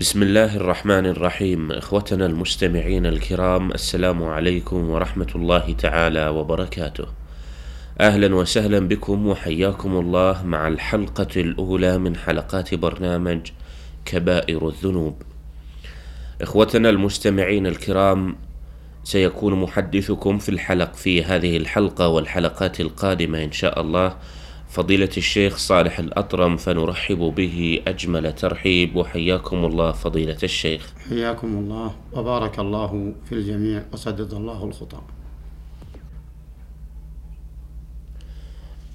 بسم الله الرحمن الرحيم إخوتنا المستمعين الكرام السلام عليكم ورحمة الله تعالى وبركاته. أهلا وسهلا بكم وحياكم الله مع الحلقة الأولى من حلقات برنامج كبائر الذنوب. إخوتنا المستمعين الكرام سيكون محدثكم في الحلق في هذه الحلقة والحلقات القادمة إن شاء الله. فضيلة الشيخ صالح الأطرم فنرحب به أجمل ترحيب. وحياكم الله فضيلة الشيخ. حياكم الله. وبارك الله في الجميع وسدد الله الخطى.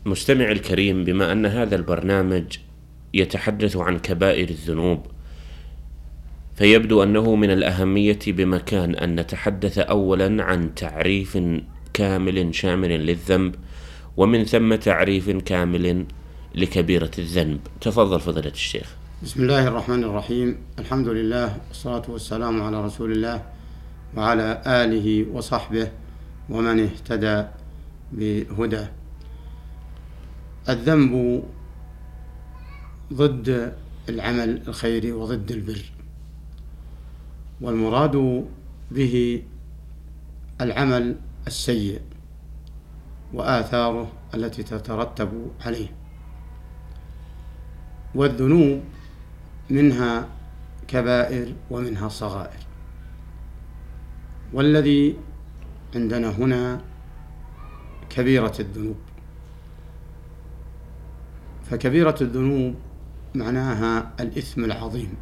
مستمع الكريم بما أن هذا البرنامج يتحدث عن كبائر الذنوب فيبدو أنه من الأهمية بمكان أن نتحدث أولا عن تعريف كامل شامل للذنب ومن ثم تعريف كامل لكبيرة الذنب. تفضل فضيلة الشيخ. بسم الله الرحمن الرحيم. الحمد لله والصلاة والسلام على رسول الله وعلى آله وصحبه ومن اهتدى بهداه. الذنب ضد العمل الخيري وضد البر. والمراد به العمل السيء. وآثاره التي تترتب عليه. والذنوب منها كبائر ومنها صغائر. والذي عندنا هنا كبيرة الذنوب. فكبيرة الذنوب معناها الإثم العظيم.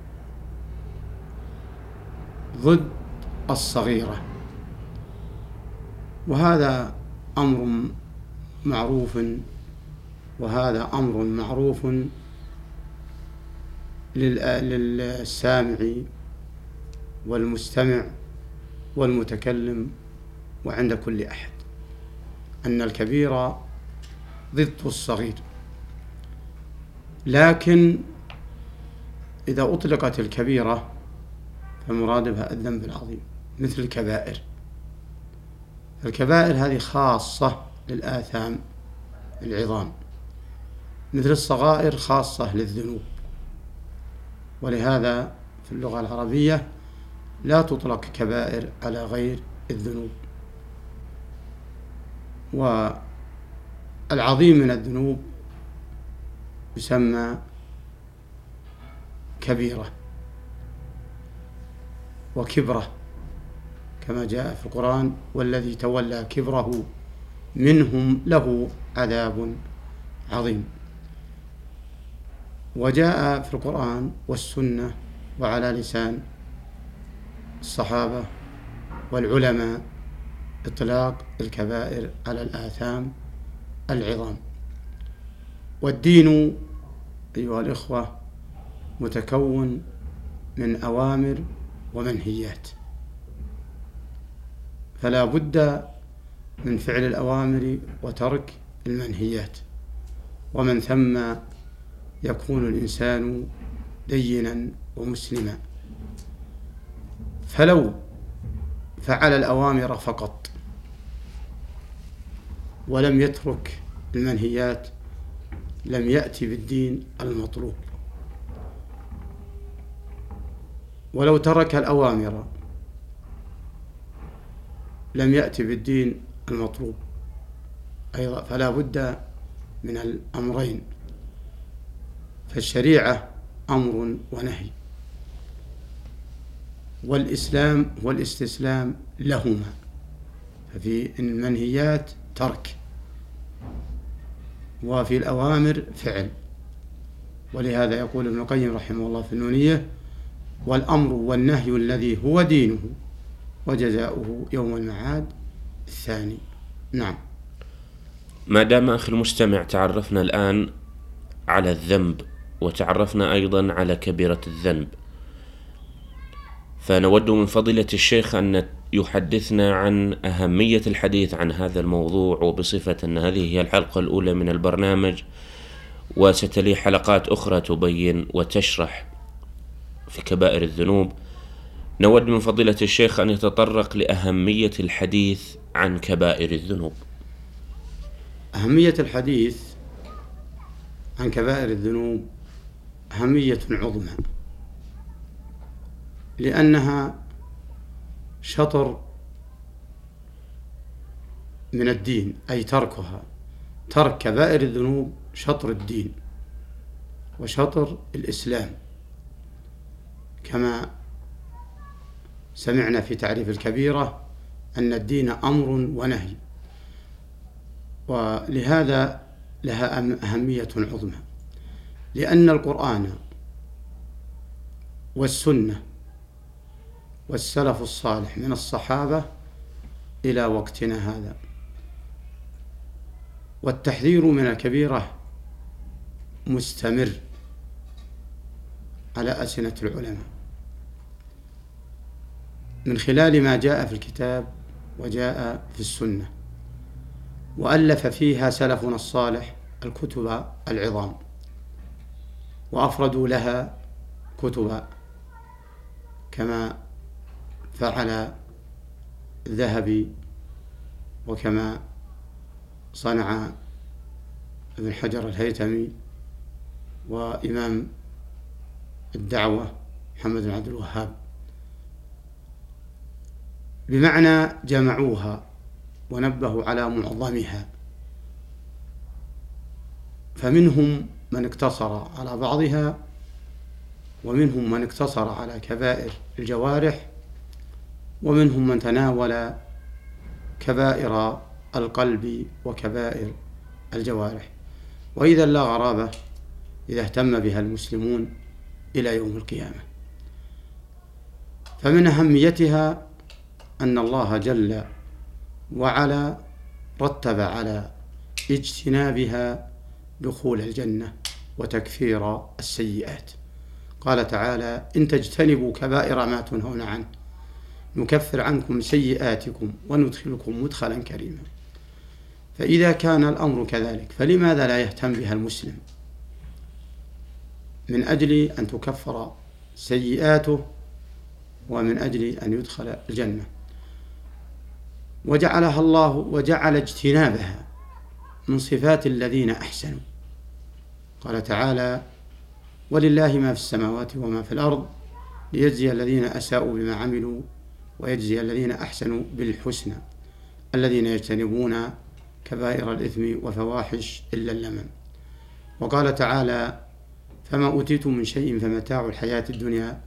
ضد الصغيرة. وهذا أمر معروف وهذا أمر معروف للسامع والمستمع والمتكلم وعند كل أحد أن الكبير ضد الصغير. لكن إذا أطلقت الكبيرة فالمراد بها الذنب العظيم مثل الكبائر. الكبائر هذه خاصة للآثام العظام مثل الصغائر خاصة للذنوب. ولهذا في اللغة العربية لا تطلق كبائر على غير الذنوب. والعظيم من الذنوب يسمى كبيرة وكبرة. كما جاء في القرآن والذي تولى كبره منهم له عذاب عظيم. وجاء في القرآن والسنة وعلى لسان الصحابة والعلماء إطلاق الكبائر على الآثام العظام. والدين أيها الإخوة متكون من أوامر ومنهيات. فلا بد من فعل الأوامر وترك المنهيات. ومن ثم يكون الإنسان دينا ومسلما. فلو فعل الأوامر فقط ولم يترك المنهيات لم يأتي بالدين المطلوب. ولو ترك الأوامر لم يأتي بالدين المطلوب. أيضا فلا بد من الأمرين. فالشريعة أمر ونهي. والإسلام والاستسلام لهما. ففي المنهيات ترك. وفي الأوامر فعل. ولهذا يقول ابن القيم رحمه الله في النونية والأمر والنهي الذي هو دينه وجزاؤه يوم المعاد الثاني. نعم. ما دام أخي المستمع تعرفنا الآن على الذنب وتعرفنا أيضا على كبيرة الذنب. فنود من فضيلة الشيخ أن يحدثنا عن أهمية الحديث عن هذا الموضوع وبصفة أن هذه هي الحلقة الأولى من البرنامج وستلي حلقات أخرى تبين وتشرح في كبائر الذنوب. نود من فضيلة الشيخ أن يتطرق لأهمية الحديث عن كبائر الذنوب. أهمية الحديث عن كبائر الذنوب أهمية عظمى لأنها شطر من الدين أي تركها. ترك كبائر الذنوب شطر الدين وشطر الإسلام كما سمعنا في تعريف الكبيرة أن الدين أمر ونهي. ولهذا لها أهمية عظمى. لأن القرآن والسنة والسلف الصالح من الصحابة إلى وقتنا هذا. والتحذير من الكبيرة مستمر على ألسنة العلماء. من خلال ما جاء في الكتاب وجاء في السنة. وألف فيها سلفنا الصالح الكتب العظام. وأفردوا لها كتبا كما فعل الذهبي وكما صنع ابن حجر الهيثمي وإمام الدعوة محمد بن عبد الوهاب. بمعنى جمعوها ونبهوا على معظمها. فمنهم من اقتصر على بعضها ومنهم من اقتصر على كبائر الجوارح ومنهم من تناول كبائر القلب وكبائر الجوارح. وإذا لا غرابة إذا اهتم بها المسلمون إلى يوم القيامة. فمن أهميتها أن الله جل وعلا رتب على اجتنابها دخول الجنة وتكفير السيئات. قال تعالى إن تجتنبوا كبائر ما تنهون عنه نكفر عنكم سيئاتكم وندخلكم مدخلا كريما. فإذا كان الأمر كذلك فلماذا لا يهتم بها المسلم؟ من أجل أن تكفر سيئاته ومن أجل أن يدخل الجنة. وجعلها الله وجعل اجتنابها من صفات الذين أحسنوا. قال تعالى ولله ما في السماوات وما في الأرض ليجزي الذين أساءوا بما عملوا ويجزي الذين أحسنوا بالحسنى. الذين يجتنبون كبائر الإثم وفواحش إلا اللمم. وقال تعالى فما أوتيتم من شيء فمتاع الحياة الدنيا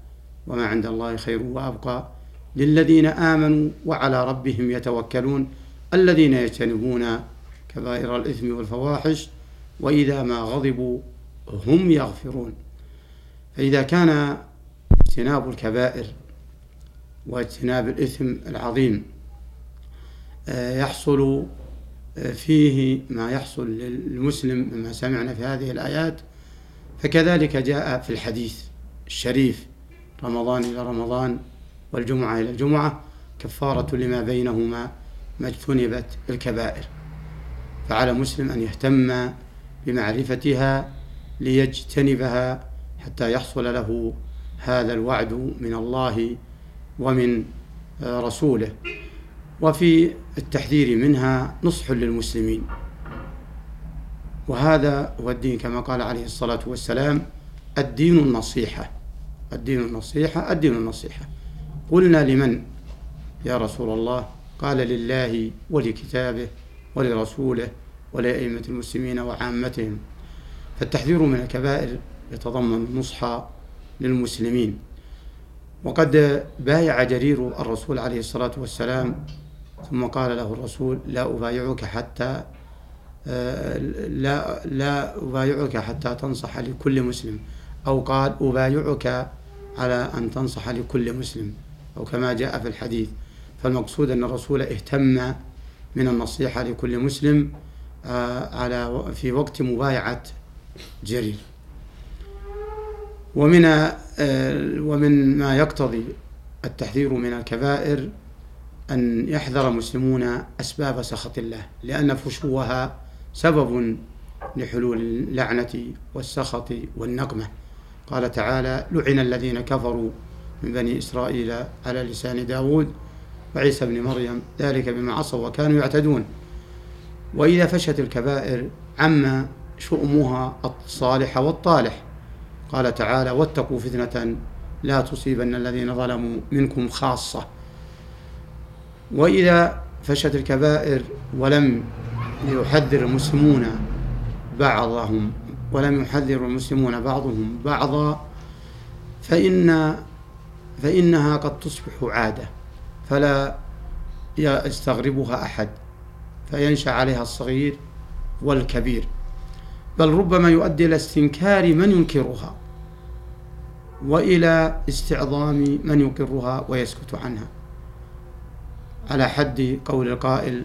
وما عند الله خير وأبقى. للذين آمنوا وعلى ربهم يتوكلون الذين يجتنبون كبائر الإثم والفواحش وإذا ما غضبوا هم يغفرون. فإذا كان اجتناب الكبائر واجتناب الإثم العظيم آه، يحصل آه، فيه ما يحصل للمسلم مما سمعنا في هذه الآيات. فكذلك جاء في الحديث الشريف رمضان إلى رمضان والجمعة إلى الجمعة كفارة لما بينهما ما اجتنبت الكبائر. فعلى مسلم أن يهتم بمعرفتها ليجتنبها حتى يحصل له هذا الوعد من الله ومن رسوله. وفي التحذير منها نصح للمسلمين. وهذا هو الدين كما قال عليه الصلاة والسلام الدين النصيحة. الدين النصيحة الدين النصيحة. قلنا لمن؟ يا رسول الله قال لله ولكتابه ولرسوله ولأئمة المسلمين وعامتهم. فالتحذير من الكبائر يتضمن النصح للمسلمين. وقد بايع جرير الرسول عليه الصلاة والسلام ثم قال له الرسول لا أبايعك حتى لا لا أبايعك حتى تنصح لكل مسلم. أو قال أبايعك على أن تنصح لكل مسلم. أو كما جاء في الحديث. فالمقصود أن الرسول اهتم من النصيحة لكل مسلم آه، على في وقت مبايعة جرير. ومن آه، ومن ما يقتضي التحذير من الكبائر أن يحذر المسلمون أسباب سخط الله لأن فشوها سبب لحلول اللعنة والسخط والنقمة. قال تعالى لعن الذين كفروا من بني إسرائيل على لسان داود وعيسى بن مريم ذلك بما عصوا وكانوا يعتدون. وإذا فشت الكبائر عم شؤمها الصالح والطالح. قال تعالى واتقوا فتنة لا تصيبن الذين ظلموا منكم خاصة. وإذا فشت الكبائر ولم يحذر المسلمون بعضهم ولم يحذر المسلمون بعضهم بعضا فإن فإنها قد تصبح عادة فلا يستغربها أحد فينشأ عليها الصغير والكبير. بل ربما يؤدي إلى استنكار من ينكرها وإلى استعظام من يقرها ويسكت عنها. على حد قول القائل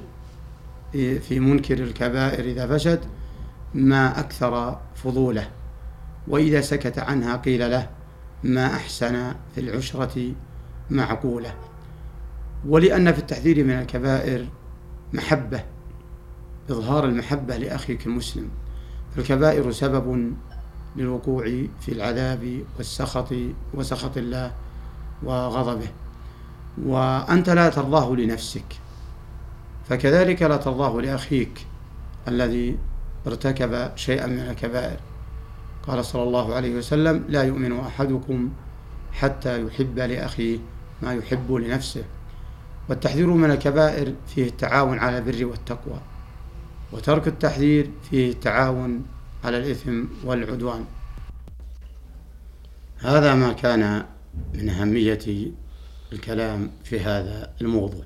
في منكر الكبائر إذا فشت ما أكثر فضوله. وإذا سكت عنها قيل له ما أحسن في العشرة معقولة. ولأن في التحذير من الكبائر محبة إظهار المحبة لأخيك المسلم. فالكبائر سبب للوقوع في العذاب والسخط وسخط الله وغضبه. وأنت لا ترضاه لنفسك فكذلك لا ترضاه لأخيك الذي ارتكب شيئا من الكبائر. قال صلى الله عليه وسلم لا يؤمن أحدكم حتى يحب لأخيه ما يحب لنفسه. والتحذير من الكبائر فيه التعاون على البر والتقوى وترك التحذير فيه التعاون على الإثم والعدوان. هذا ما كان من أهمية الكلام في هذا الموضوع.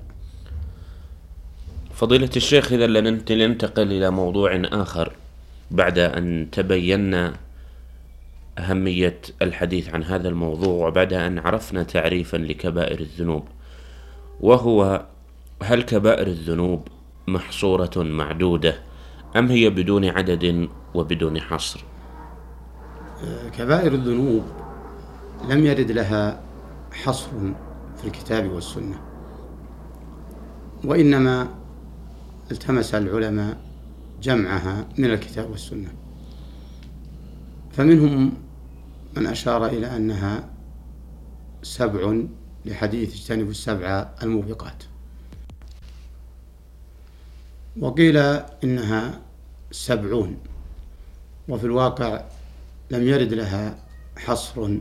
فضيلة الشيخ إذا لننتقل إلى موضوع آخر بعد أن تبينا أهمية الحديث عن هذا الموضوع وبعد أن عرفنا تعريفا لكبائر الذنوب وهو هل كبائر الذنوب محصورة معدودة أم هي بدون عدد وبدون حصر؟ كبائر الذنوب لم يرد لها حصر في الكتاب والسنة وإنما التمس العلماء جمعها من الكتاب والسنة فمنهم من أشار إلى أنها سبع لحديث اجتنبوا السبع الموبقات. وقيل إنها سبعون وفي الواقع لم يرد لها حصر.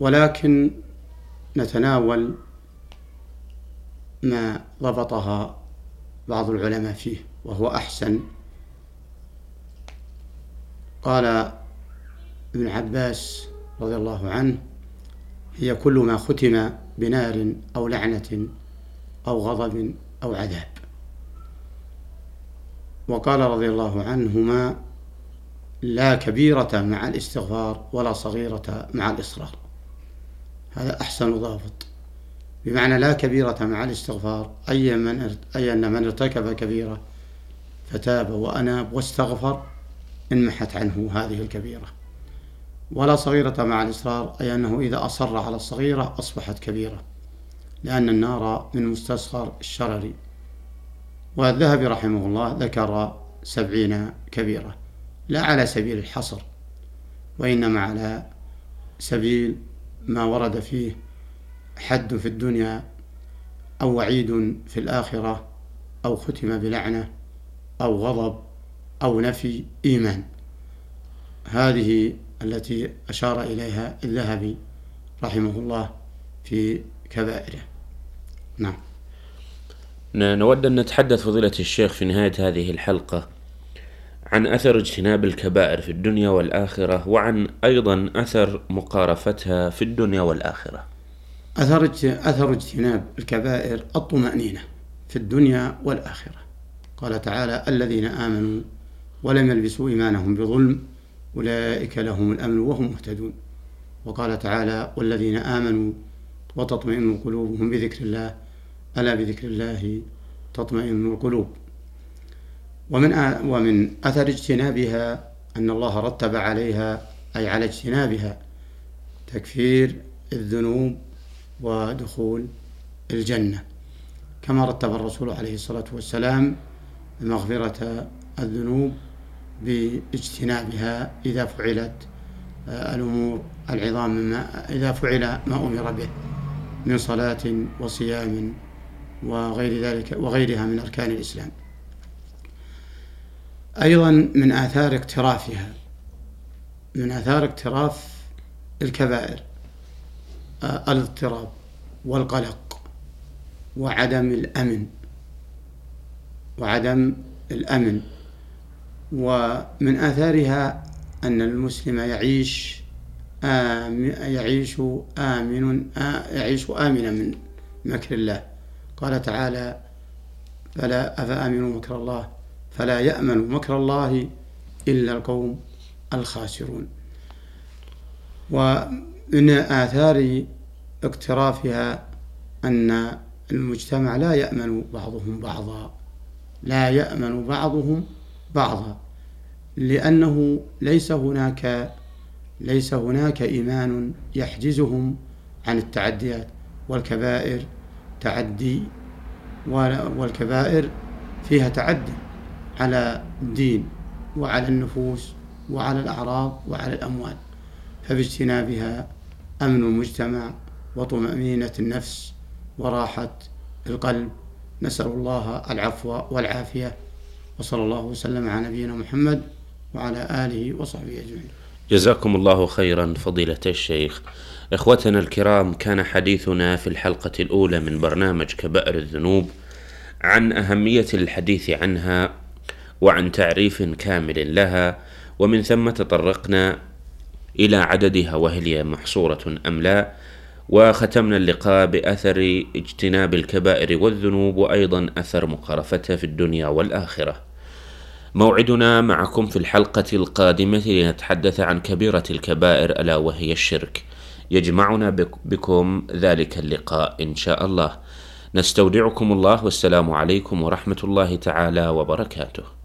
ولكن نتناول ما ضبطها بعض العلماء فيه وهو أحسن. قال ابن عباس رضي الله عنه هي كل ما ختم بنار أو لعنة أو غضب أو عذاب. وقال رضي الله عنهما لا كبيرة مع الاستغفار ولا صغيرة مع الإصرار. هذا أحسن ضابط. بمعنى لا كبيرة مع الاستغفار أي من أي أن من ارتكب كبيرة فتاب وأناب واستغفر انمحت عنه هذه الكبيرة. ولا صغيرة مع الإصرار أي أنه إذا أصر على الصغيرة أصبحت كبيرة لأن النار من مستصغر الشرر. والذهبي رحمه الله ذكر سبعين كبيرة لا على سبيل الحصر وإنما على سبيل ما ورد فيه حد في الدنيا أو وعيد في الآخرة أو ختم بلعنة أو غضب أو نفي إيمان. هذه التي أشار إليها الذهبي رحمه الله في كبائره. نعم. نود أن نتحدث فضيلة الشيخ في نهاية هذه الحلقة عن أثر اجتناب الكبائر في الدنيا والآخرة وعن أيضا أثر مقارفتها في الدنيا والآخرة. أثر أثر اجتناب الكبائر الطمأنينة في الدنيا والآخرة. قال تعالى الذين آمنوا ولم يلبسوا إيمانهم بظلم أولئك لهم الأمن وهم مهتدون. وقال تعالى والذين آمنوا وتطمئن قلوبهم بذكر الله. ألا بذكر الله تطمئن القلوب. ومن ومن أثر اجتنابها أن الله رتب عليها أي على اجتنابها تكفير الذنوب ودخول الجنة. كما رتب الرسول عليه الصلاة والسلام مغفرة الذنوب باجتنابها إذا فعلت آه، الأمور العظام مما إذا فعل ما أمر به من صلاة وصيام وغير ذلك وغيرها من أركان الإسلام. أيضا من آثار اقترافها من آثار اقتراف الكبائر آه، الاضطراب والقلق وعدم الأمن وعدم الأمن. ومن آثارها أن المسلم يعيش آم يعيش آمن يعيش آمنا من مكر الله. قال تعالى فلا أفأمنوا مكر الله فلا يأمن مكر الله إلا القوم الخاسرون. ومن آثار اقترافها أن المجتمع لا يأمن بعضهم بعضا. لا يأمن بعضهم بعضا لأنه ليس هناك ليس هناك إيمان يحجزهم عن التعديات والكبائر تعدي والكبائر فيها تعدي على الدين وعلى النفوس وعلى الأعراض وعلى الأموال. فباجتنابها أمن المجتمع وطمأنينة النفس وراحة القلب. نسأل الله العفو والعافية. وصلى الله وسلم على نبينا محمد وعلى آله وصحبه أجمعين. جزاكم الله خيرا فضيلة الشيخ. إخوتنا الكرام كان حديثنا في الحلقة الأولى من برنامج كبائر الذنوب عن أهمية الحديث عنها وعن تعريف كامل لها ومن ثم تطرقنا إلى عددها وهل هي محصورة أم لا؟ وختمنا اللقاء بأثر اجتناب الكبائر والذنوب وأيضا أثر مقارفتها في الدنيا والآخرة. موعدنا معكم في الحلقة القادمة لنتحدث عن كبيرة الكبائر ألا وهي الشرك. يجمعنا بكم ذلك اللقاء إن شاء الله. نستودعكم الله والسلام عليكم ورحمة الله تعالى وبركاته.